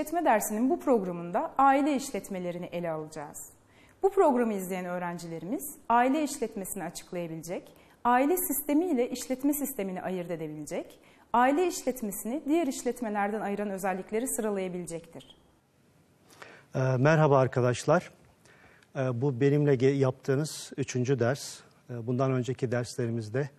işletme dersinin bu programında aile işletmelerini ele alacağız. Bu programı izleyen öğrencilerimiz aile işletmesini açıklayabilecek, aile sistemi ile işletme sistemini ayırt edebilecek, aile işletmesini diğer işletmelerden ayıran özellikleri sıralayabilecektir. Ee, Merhaba arkadaşlar. Ee, Bu benimle yaptığınız üçüncü ders. Ee, Bundan önceki derslerimizde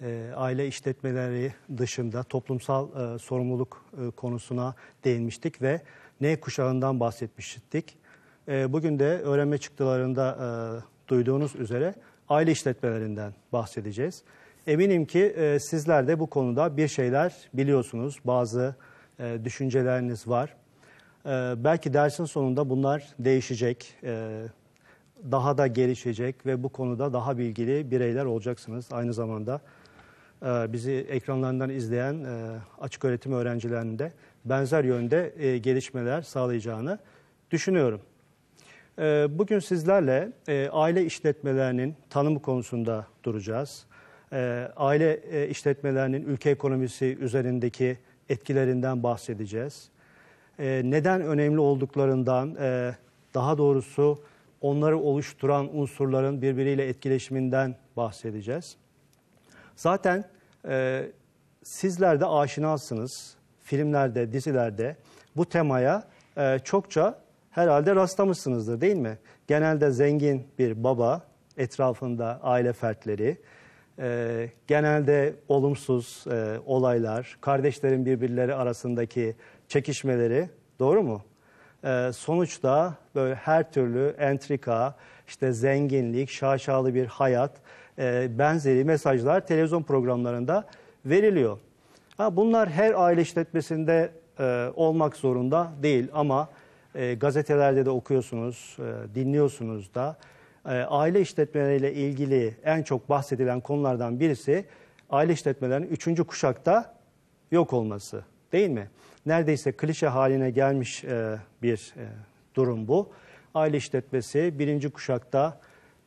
e, aile işletmeleri dışında toplumsal e, sorumluluk e, konusuna değinmiştik ve ne kuşağından bahsetmiştik. Bugün de öğrenme çıktılarında duyduğunuz üzere aile işletmelerinden bahsedeceğiz. Eminim ki sizler de bu konuda bir şeyler biliyorsunuz, bazı düşünceleriniz var. Belki dersin sonunda bunlar değişecek, daha da gelişecek ve bu konuda daha bilgili bireyler olacaksınız. Aynı zamanda bizi ekranlarından izleyen e, açık öğretim öğrencilerinin de benzer yönde e, gelişmeler sağlayacağını düşünüyorum. E, Bugün sizlerle e, aile işletmelerinin tanımı konusunda duracağız. E, Aile e, işletmelerinin ülke ekonomisi üzerindeki etkilerinden bahsedeceğiz e, neden önemli olduklarından, e, daha doğrusu onları oluşturan unsurların birbiriyle etkileşiminden bahsedeceğiz. Zaten e, sizler de aşinasınız. Filmlerde, dizilerde bu temaya e, çokça herhalde rastlamışsınızdır değil mi? Genelde zengin bir baba, etrafında aile fertleri, e, genelde olumsuz e, olaylar, kardeşlerin birbirleri arasındaki çekişmeleri, doğru mu? E, sonuçta böyle her türlü entrika, işte zenginlik, şaşalı bir hayat, e, benzeri mesajlar televizyon programlarında veriliyor. Ha, bunlar her aile işletmesinde e, olmak zorunda değil ama e, gazetelerde de okuyorsunuz, e, dinliyorsunuz da. E, aile işletmeleriyle ilgili en çok bahsedilen konulardan birisi aile işletmelerinin üçüncü kuşakta yok olması değil mi? Neredeyse klişe haline gelmiş e, bir e, durum bu. Aile işletmesi birinci kuşakta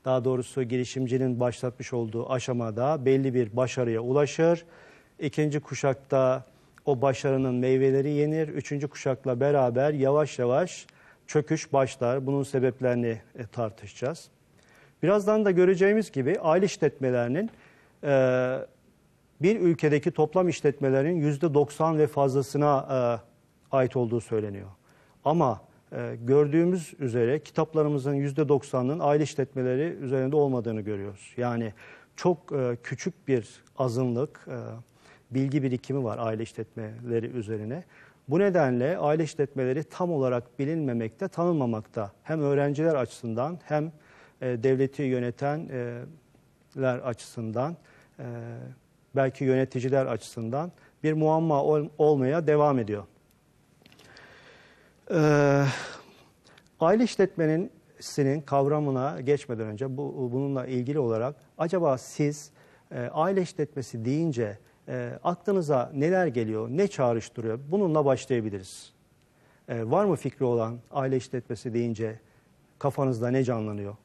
daha doğrusu girişimcinin başlatmış olduğu aşamada belli bir başarıya ulaşır. İkinci kuşakta o başarının meyveleri yenir. Üçüncü kuşakla beraber yavaş yavaş çöküş başlar. Bunun sebeplerini e, tartışacağız. Birazdan da göreceğimiz gibi aile işletmelerinin e, bir ülkedeki toplam işletmelerin yüzde 90 ve fazlasına e, ait olduğu söyleniyor. Ama gördüğümüz üzere kitaplarımızın yüzde 90'ının aile işletmeleri üzerinde olmadığını görüyoruz. Yani çok e, küçük bir azınlık e, bilgi birikimi var aile işletmeleri üzerine. Bu nedenle aile işletmeleri tam olarak bilinmemekte, tanınmamakta. Hem öğrenciler açısından hem e, devleti yönetenler açısından, e, belki yöneticiler açısından bir muamma ol- olmaya devam ediyor. Ee, aile işletmenin kavramına geçmeden önce bu, bununla ilgili olarak acaba siz e, aile işletmesi deyince e, aklınıza neler geliyor, ne çağrıştırıyor? Bununla başlayabiliriz. E, var mı fikri olan aile işletmesi deyince kafanızda ne canlanıyor?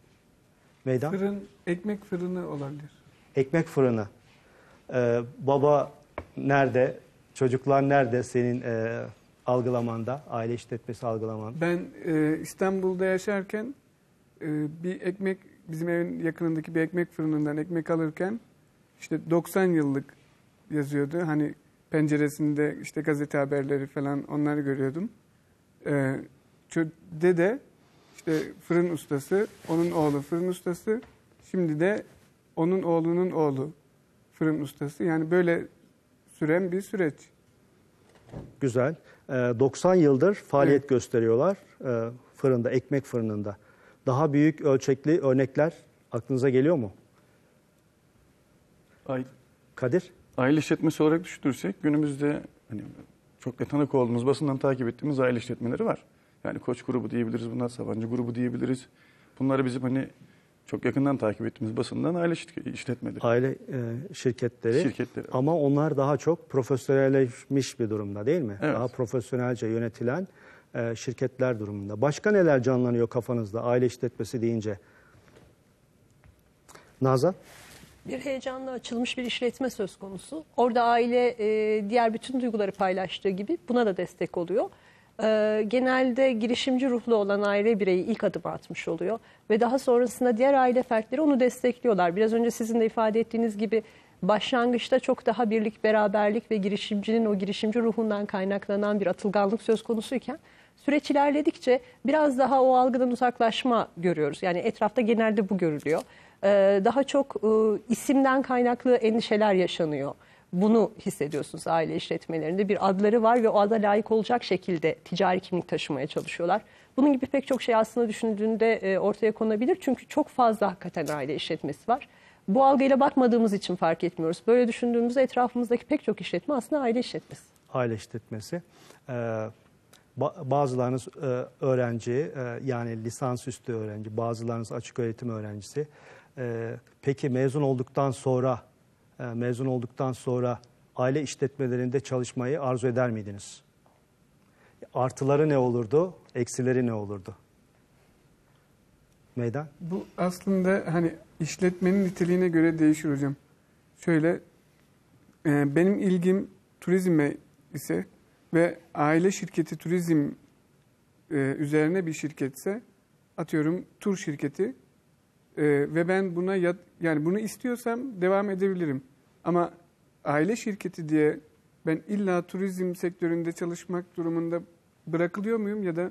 Meydan? Fırın, ekmek fırını olabilir. Ekmek fırını. Ee, baba nerede? Çocuklar nerede senin e, algılamanda? Aile işletmesi algılamanda. Ben e, İstanbul'da yaşarken e, bir ekmek, bizim evin yakınındaki bir ekmek fırınından ekmek alırken işte 90 yıllık yazıyordu. Hani penceresinde işte gazete haberleri falan onları görüyordum. E, dede işte fırın ustası, onun oğlu fırın ustası. Şimdi de onun oğlunun oğlu fırın ustası. Yani böyle süren bir süreç. Güzel. Ee, 90 yıldır faaliyet Evet. gösteriyorlar e, fırında, ekmek fırınında. Daha büyük ölçekli örnekler aklınıza geliyor mu? Aile, Kadir? aile işletmesi olarak düşünürsek günümüzde hani çok da tanık olduğumuz, basından takip ettiğimiz aile işletmeleri var. Yani Koç grubu diyebiliriz bunlar, Sabancı grubu diyebiliriz. Bunları bizim hani çok yakından takip ettiğimiz basından aile şirke- işletmeleri, Aile e, şirketleri. şirketleri. Ama onlar daha çok profesyonelleşmiş bir durumda değil mi? Evet. Daha profesyonelce yönetilen e, şirketler durumunda. Başka neler canlanıyor kafanızda aile işletmesi deyince? Nazan? Bir heyecanla açılmış bir işletme söz konusu. Orada aile e, diğer bütün duyguları paylaştığı gibi buna da destek oluyor. E, genelde girişimci ruhlu olan aile bireyi ilk adım atmış oluyor. Ve daha sonrasında diğer aile fertleri onu destekliyorlar. Biraz önce sizin de ifade ettiğiniz gibi başlangıçta çok daha birlik, beraberlik ve girişimcinin o girişimci ruhundan kaynaklanan bir atılganlık söz konusuyken süreç ilerledikçe biraz daha o algıdan uzaklaşma görüyoruz. Yani etrafta genelde bu görülüyor. Ee, daha çok e, isimden kaynaklı endişeler yaşanıyor. Bunu hissediyorsunuz aile işletmelerinde. Bir adları var ve o ada layık olacak şekilde ticari kimlik taşımaya çalışıyorlar. Bunun gibi pek çok şey aslında düşündüğünde e, ortaya konabilir. Çünkü çok fazla hakikaten aile işletmesi var. Bu algıyla bakmadığımız için fark etmiyoruz. Böyle düşündüğümüzde etrafımızdaki pek çok işletme aslında aile işletmesi. aile işletmesi. Ee, ba- bazılarınız e, öğrenci, e, yani lisansüstü öğrenci, bazılarınız açık öğretim öğrencisi. Ee, peki mezun olduktan sonra, mezun olduktan sonra aile işletmelerinde çalışmayı arzu eder miydiniz? Artıları ne olurdu, eksileri ne olurdu? Meydan? Bu aslında hani işletmenin niteliğine göre değişir hocam. Şöyle e, benim ilgim turizme ise ve aile şirketi turizm e, üzerine bir şirketse atıyorum tur şirketi e, ve ben buna yani bunu istiyorsam devam edebilirim. Ama aile şirketi diye ben illa turizm sektöründe çalışmak durumunda bırakılıyor muyum ya da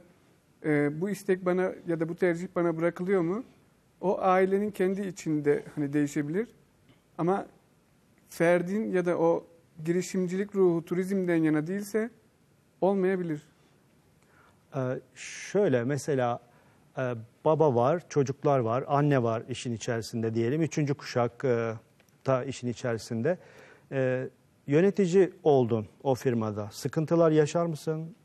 e, bu istek bana ya da bu tercih bana bırakılıyor mu? O ailenin kendi içinde hani değişebilir. Ama ferdin ya da o girişimcilik ruhu turizmden yana değilse olmayabilir. Ee, şöyle mesela e, baba var, çocuklar var, anne var işin içerisinde diyelim. Üçüncü kuşak e, da işin içerisinde. E, yönetici oldun o firmada. Sıkıntılar yaşar mısın?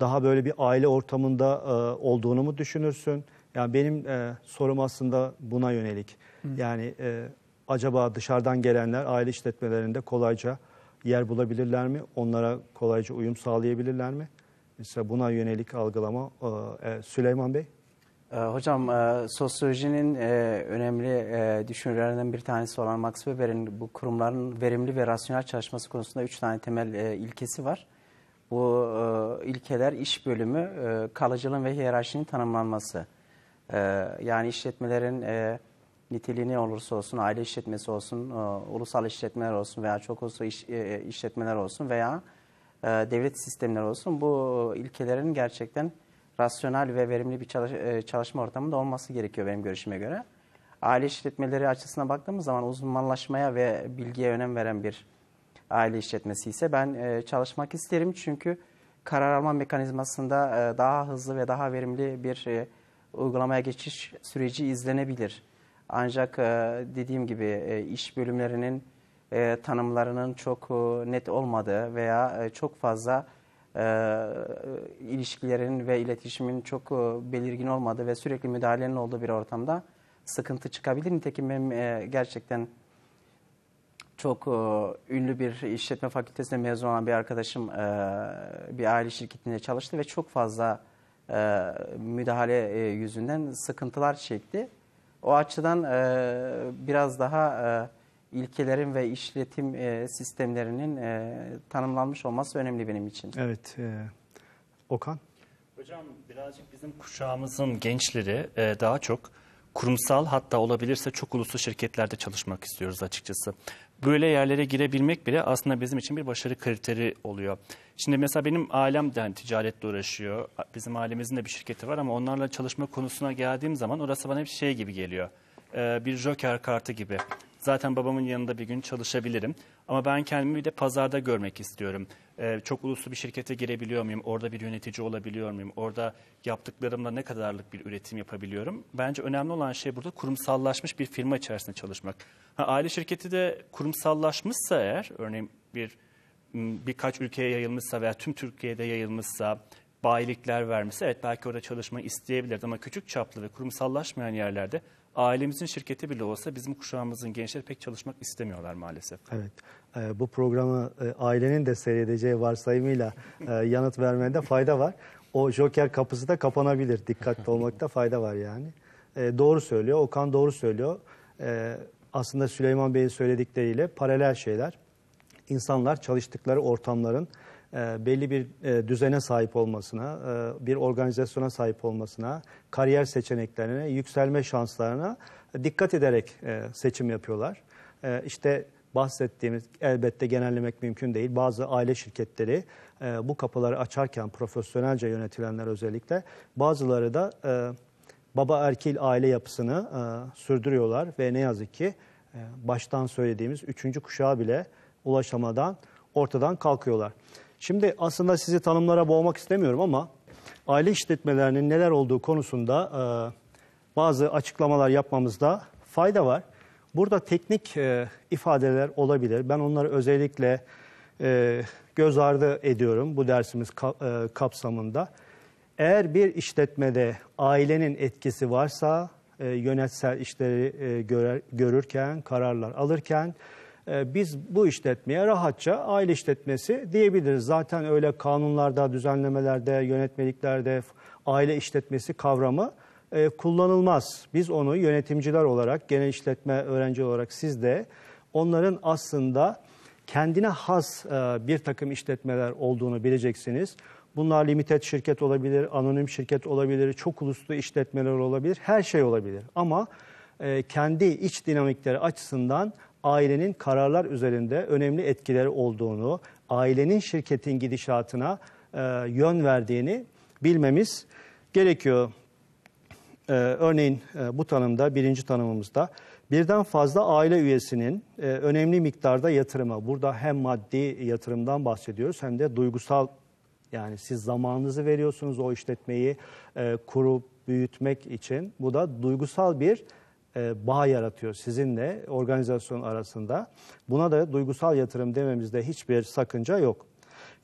Daha böyle bir aile ortamında e, olduğunu mu düşünürsün? Yani benim e, sorum aslında buna yönelik. Yani e, acaba dışarıdan gelenler aile işletmelerinde kolayca yer bulabilirler mi? Onlara kolayca uyum sağlayabilirler mi? Mesela buna yönelik algılama. e, e, Süleyman Bey? Ee, Hocam e, sosyolojinin e, önemli e, düşünürlerinden bir tanesi olan Max Weber'in bu kurumların verimli ve rasyonel çalışması konusunda üç tane temel ilkesi var. Bu ilkeler iş bölümü, kalıcılığın ve hiyerarşinin tanımlanması. Yani işletmelerin niteliği ne olursa olsun, aile işletmesi olsun, ulusal işletmeler olsun veya çok ulusal iş, işletmeler olsun veya devlet sistemleri olsun bu ilkelerin gerçekten rasyonel ve verimli bir çalış- e, çalışma ortamında olması gerekiyor benim görüşüme göre. Aile işletmeleri açısından baktığımız zaman uzmanlaşmaya ve bilgiye önem veren bir aile işletmesi ise ben e, çalışmak isterim. Çünkü karar alma mekanizmasında e, daha hızlı ve daha verimli bir e, uygulamaya geçiş süreci izlenebilir. Ancak e, dediğim gibi e, iş bölümlerinin e, tanımlarının çok e, net olmadığı veya e, çok fazla e, ilişkilerin ve iletişimin çok e, belirgin olmadığı ve sürekli müdahalenin olduğu bir ortamda sıkıntı çıkabilir. Nitekim benim e, gerçekten çok e, ünlü bir işletme fakültesinde mezun olan bir arkadaşım e, bir aile şirketinde çalıştı ve çok fazla e, müdahale e, yüzünden sıkıntılar çekti. O açıdan e, biraz daha e, ilkelerin ve işletim e, sistemlerinin e, tanımlanmış olması önemli benim için. Evet. e, Okan? Hocam birazcık bizim kuşağımızın gençleri e, daha çok kurumsal hatta olabilirse çok uluslu şirketlerde çalışmak istiyoruz açıkçası. Böyle yerlere girebilmek bile aslında bizim için bir başarı kriteri oluyor. Şimdi mesela benim ailem de hani ticaretle uğraşıyor. Bizim ailemizin de bir şirketi var ama onlarla çalışma konusuna geldiğim zaman orası bana bir şey gibi geliyor. Ee, bir joker kartı gibi. Zaten babamın yanında bir gün çalışabilirim. Ama ben kendimi bir de pazarda görmek istiyorum. Ee, çok uluslu bir şirkete girebiliyor muyum? Orada bir yönetici olabiliyor muyum? Orada yaptıklarımla ne kadarlık bir üretim yapabiliyorum? Bence önemli olan şey burada kurumsallaşmış bir firma içerisinde çalışmak. Ha, aile şirketi de kurumsallaşmışsa eğer, örneğin bir birkaç ülkeye yayılmışsa veya tüm Türkiye'de yayılmışsa, bayilikler vermişse evet belki orada çalışmayı isteyebilirdi ama küçük çaplı ve kurumsallaşmayan yerlerde ailemizin şirketi bile olsa bizim kuşağımızın gençleri pek çalışmak istemiyorlar maalesef. Evet. E, bu programı e, ailenin de seyredeceği varsayımıyla e, yanıt vermende fayda var. O joker kapısı da kapanabilir. Dikkatli olmakta fayda var yani. E, doğru söylüyor. Okan doğru söylüyor. E, aslında Süleyman Bey'in söyledikleriyle paralel şeyler. İnsanlar çalıştıkları ortamların belli bir e, düzene sahip olmasına, e, bir organizasyona sahip olmasına, kariyer seçeneklerine, yükselme şanslarına dikkat ederek e, seçim yapıyorlar. E, işte bahsettiğimiz elbette genellemek mümkün değil. Bazı aile şirketleri e, bu kapıları açarken profesyonelce yönetilenler özellikle bazıları da e, baba erkil aile yapısını e, sürdürüyorlar ve ne yazık ki e, baştan söylediğimiz üçüncü kuşağa bile ulaşamadan ortadan kalkıyorlar. Şimdi aslında sizi tanımlara boğmak istemiyorum ama aile işletmelerinin neler olduğu konusunda e, bazı açıklamalar yapmamızda fayda var. Burada teknik e, ifadeler olabilir. Ben onları özellikle e, göz ardı ediyorum bu dersimiz ka- e, kapsamında. Eğer bir işletmede ailenin etkisi varsa e, yönetsel işleri e, görer, görürken, kararlar alırken biz bu işletmeye rahatça aile işletmesi diyebiliriz. Zaten öyle kanunlarda, düzenlemelerde, yönetmeliklerde aile işletmesi kavramı e, kullanılmaz. Biz onu yönetimciler olarak, genel işletme öğrenci olarak siz de onların aslında kendine has e, bir takım işletmeler olduğunu bileceksiniz. Bunlar limited şirket olabilir, anonim şirket olabilir, çok uluslu işletmeler olabilir, her şey olabilir. Ama e, kendi iç dinamikleri açısından ailenin kararlar üzerinde önemli etkileri olduğunu, ailenin şirketin gidişatına e, yön verdiğini bilmemiz gerekiyor. Ee, örneğin e, bu tanımda, birinci tanımımızda birden fazla aile üyesinin e, önemli miktarda yatırımı. Burada hem maddi yatırımdan bahsediyoruz hem de duygusal yani siz zamanınızı veriyorsunuz o işletmeyi e, kurup büyütmek için. Bu da duygusal bir e, bağ yaratıyor sizinle organizasyon arasında. Buna da duygusal yatırım dememizde hiçbir sakınca yok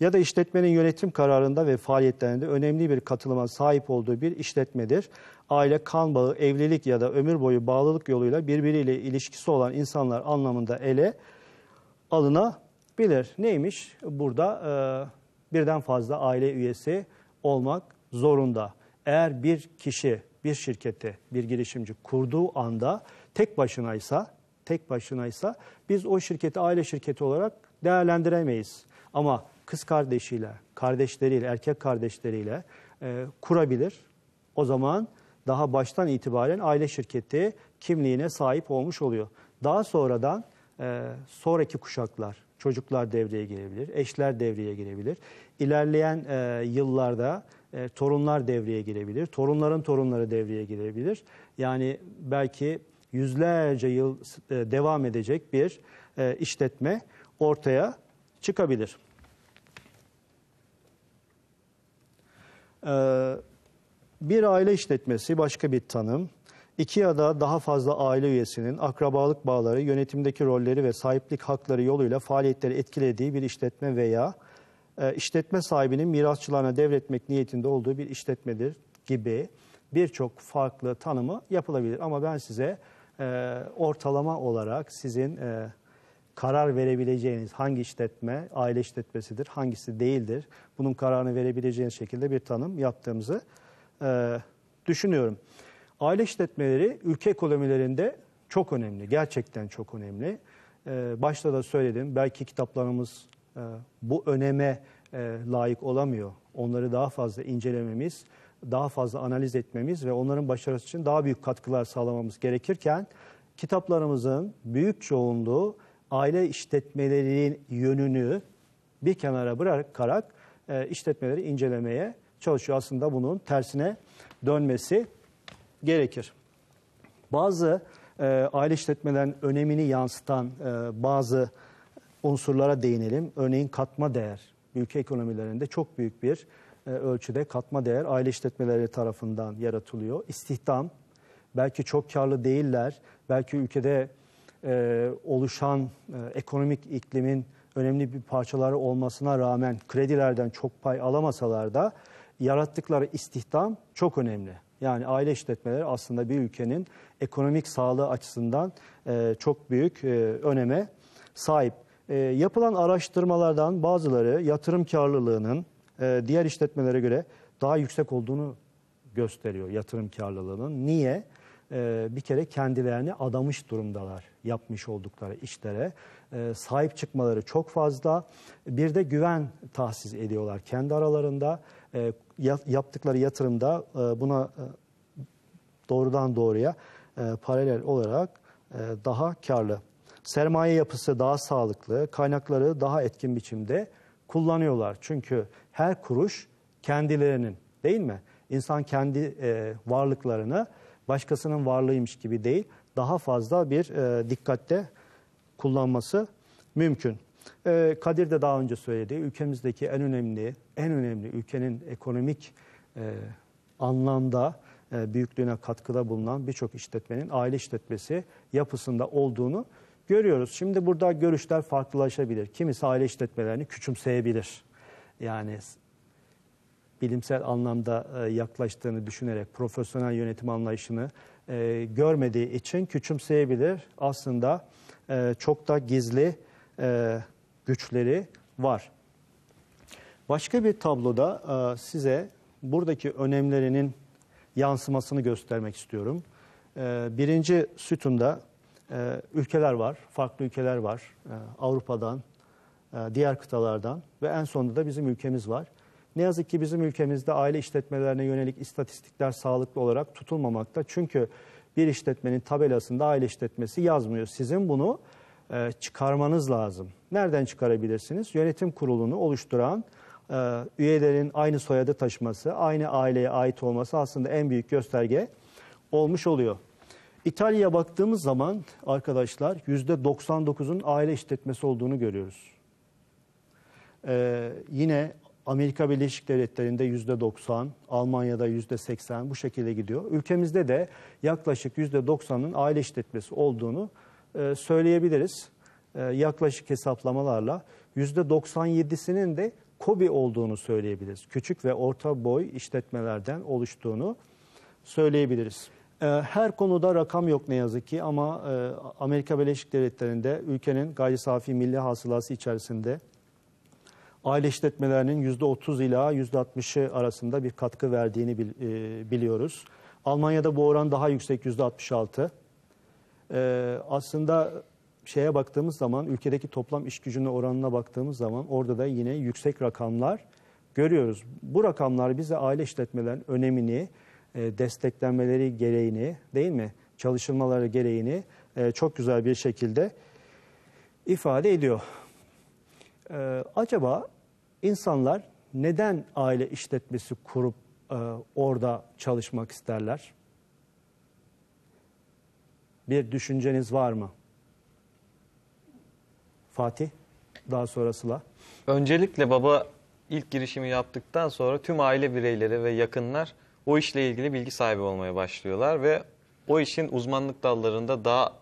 ya da işletmenin yönetim kararında ve faaliyetlerinde önemli bir katılıma sahip olduğu bir işletmedir. Aile, kan bağı, evlilik ya da ömür boyu bağlılık yoluyla birbiriyle ilişkisi olan insanlar anlamında ele alınabilir. Neymiş? Burada e, birden fazla aile üyesi olmak zorunda. Eğer bir kişi bir şirketi, bir girişimci kurduğu anda tek başınaysa, tek başınaysa biz o şirketi aile şirketi olarak değerlendiremeyiz. Ama kız kardeşiyle, kardeşleriyle, erkek kardeşleriyle e, kurabilir. O zaman daha baştan itibaren aile şirketi kimliğine sahip olmuş oluyor. Daha sonradan e, sonraki kuşaklar, çocuklar devreye girebilir, eşler devreye girebilir. İlerleyen e, yıllarda e, torunlar devreye girebilir, torunların torunları devreye girebilir. Yani belki yüzlerce yıl e, devam edecek bir e, işletme ortaya çıkabilir. Ee, bir aile işletmesi başka bir tanım. İki ya da daha fazla aile üyesinin akrabalık bağları, yönetimdeki rolleri ve sahiplik hakları yoluyla faaliyetleri etkilediği bir işletme veya e, işletme sahibinin mirasçılarına devretmek niyetinde olduğu bir işletmedir gibi birçok farklı tanımı yapılabilir. Ama ben size e, ortalama olarak sizin e, karar verebileceğiniz hangi işletme aile işletmesidir, hangisi değildir, bunun kararını verebileceğiniz şekilde bir tanım yaptığımızı e, düşünüyorum. Aile işletmeleri ülke ekonomilerinde çok önemli, gerçekten çok önemli. E, başta da söyledim, belki kitaplarımız bu öneme e, layık olamıyor. Onları daha fazla incelememiz, daha fazla analiz etmemiz ve onların başarısı için daha büyük katkılar sağlamamız gerekirken kitaplarımızın büyük çoğunluğu aile işletmelerinin yönünü bir kenara bırakarak e, işletmeleri incelemeye çalışıyor. Aslında bunun tersine dönmesi gerekir. Bazı e, aile işletmelerinin önemini yansıtan e, bazı unsurlara değinelim. Örneğin katma değer. Ülke ekonomilerinde çok büyük bir e, ölçüde katma değer aile işletmeleri tarafından yaratılıyor. İstihdam, belki çok karlı değiller, belki ülkede e, oluşan e, ekonomik iklimin önemli bir parçaları olmasına rağmen kredilerden çok pay alamasalar da yarattıkları istihdam çok önemli. Yani aile işletmeleri aslında bir ülkenin ekonomik sağlığı açısından e, çok büyük e, öneme sahip. E, yapılan araştırmalardan bazıları yatırım karlılığının e, diğer işletmelere göre daha yüksek olduğunu gösteriyor yatırım karlılığının. Niye? e, bir kere kendilerini adamış durumdalar yapmış oldukları işlere. E, sahip çıkmaları çok fazla. Bir de güven tahsis ediyorlar kendi aralarında. E, ya- yaptıkları yatırımda e, buna e, doğrudan doğruya e, paralel olarak e, daha karlı. Sermaye yapısı daha sağlıklı, kaynakları daha etkin biçimde kullanıyorlar. Çünkü her kuruş kendilerinin değil mi? İnsan kendi e, varlıklarını başkasının varlığıymış gibi değil, daha fazla bir e, dikkatle kullanması mümkün. E, Kadir de daha önce söyledi, ülkemizdeki en önemli, en önemli ülkenin ekonomik e, anlamda e, büyüklüğüne katkıda bulunan birçok işletmenin aile işletmesi yapısında olduğunu görüyoruz. Şimdi burada görüşler farklılaşabilir. Kimisi aile işletmelerini küçümseyebilir. Yani bilimsel anlamda e, yaklaştığını düşünerek profesyonel yönetim anlayışını e, görmediği için küçümseyebilir. Aslında e, çok da gizli güçleri var. Başka bir tabloda size buradaki önemlerinin yansımasını göstermek istiyorum. Birinci sütunda e, ülkeler var, farklı ülkeler var. E, Avrupa'dan, e, diğer kıtalardan ve en sonunda da bizim ülkemiz var. Ne yazık ki bizim ülkemizde aile işletmelerine yönelik istatistikler sağlıklı olarak tutulmamakta. Çünkü bir işletmenin tabelasında aile işletmesi yazmıyor. Sizin bunu e, çıkarmanız lazım. Nereden çıkarabilirsiniz? Yönetim kurulunu oluşturan e, üyelerin aynı soyadı taşıması, aynı aileye ait olması aslında en büyük gösterge olmuş oluyor. İtalya'ya baktığımız zaman arkadaşlar %99'un aile işletmesi olduğunu görüyoruz. Ee, yine Amerika Birleşik Devletleri'nde %90, Almanya'da %80 bu şekilde gidiyor. Ülkemizde de yaklaşık %90'ın aile işletmesi olduğunu e, söyleyebiliriz. E, yaklaşık hesaplamalarla %97'sinin de KOBİ olduğunu söyleyebiliriz. Küçük ve orta boy işletmelerden oluştuğunu söyleyebiliriz. E, Her konuda rakam yok ne yazık ki ama e, Amerika Birleşik Devletleri'nde ülkenin gayri safi milli hasılası içerisinde aile işletmelerinin %30 ila %60'ı arasında bir katkı verdiğini e, biliyoruz. Almanya'da bu oran daha yüksek %66. Ee, aslında şeye baktığımız zaman ülkedeki toplam iş gücüne oranına baktığımız zaman orada da yine yüksek rakamlar görüyoruz. Bu rakamlar bize aile işletmelerin önemini, desteklenmeleri gereğini değil mi? Çalışılmaları gereğini e, çok güzel bir şekilde ifade ediyor. Ee, acaba insanlar neden aile işletmesi kurup e, orada çalışmak isterler? Bir düşünceniz var mı? Fatih, daha sonra Sıla. Öncelikle baba ilk girişimi yaptıktan sonra tüm aile bireyleri ve yakınlar o işle ilgili bilgi sahibi olmaya başlıyorlar ve o işin uzmanlık dallarında daha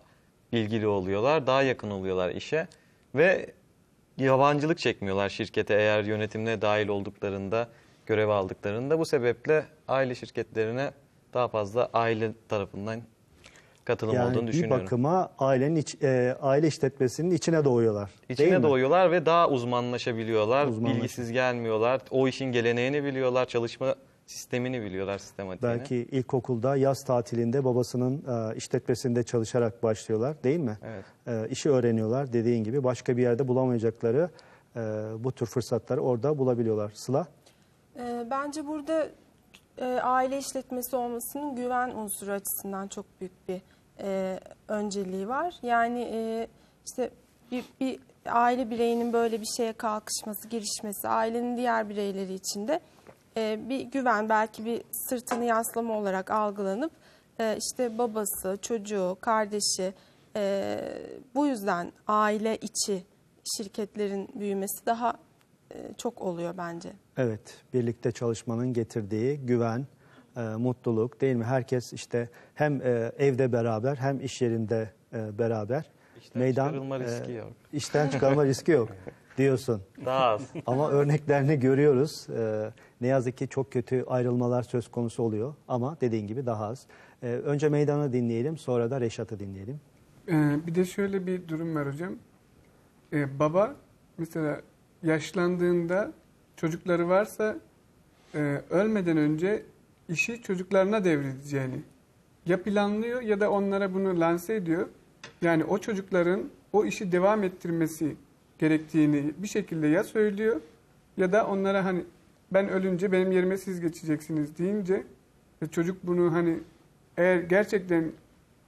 bilgili oluyorlar, daha yakın oluyorlar işe ve yabancılık çekmiyorlar şirkete eğer yönetimine dahil olduklarında, görev aldıklarında. Bu sebeple aile şirketlerine daha fazla aile tarafından katılım olduğunu Yani bir düşünüyorum. bakıma ailenin iç- e, aile işletmesinin içine doğuyorlar. İçine mi? doğuyorlar ve daha uzmanlaşabiliyorlar. Uzmanlaş- Bilgisiz gelmiyorlar. O işin geleneğini biliyorlar, çalışma sistemini biliyorlar, sistematiğini. Belki ilkokulda yaz tatilinde babasının e, işletmesinde çalışarak başlıyorlar değil mi? Evet. E, işi öğreniyorlar dediğin gibi başka bir yerde bulamayacakları e, bu tür fırsatları orada bulabiliyorlar. Sıla? Ee, Bence burada e, aile işletmesi olmasının güven unsuru açısından çok büyük bir e, önceliği var. Yani e, işte bir, bir aile bireyinin böyle bir şeye kalkışması, girişmesi, ailenin diğer bireyleri için de e, bir güven, belki bir sırtını yaslama olarak algılanıp e, işte babası, çocuğu, kardeşi e, bu yüzden aile içi şirketlerin büyümesi daha e, çok oluyor bence. Evet, birlikte çalışmanın getirdiği güven, e, mutluluk değil mi? Herkes işte hem e, evde beraber hem iş yerinde e, beraber. İşten çıkarılma e, riski yok. İşten çıkarma riski yok diyorsun. Daha az. Ama örneklerini görüyoruz. E, ne yazık ki çok kötü ayrılmalar söz konusu oluyor ama dediğin gibi daha az. E, önce meydanı dinleyelim sonra da Reşat'ı dinleyelim. Ee, bir de şöyle bir durum var hocam. Ee, baba mesela yaşlandığında çocukları varsa e, ölmeden önce işi çocuklarına devredeceğini ya planlıyor ya da onlara bunu lanse ediyor. Yani o çocukların o işi devam ettirmesi gerektiğini bir şekilde ya söylüyor ya da onlara hani ben ölünce benim yerime siz geçeceksiniz deyince çocuk bunu hani eğer gerçekten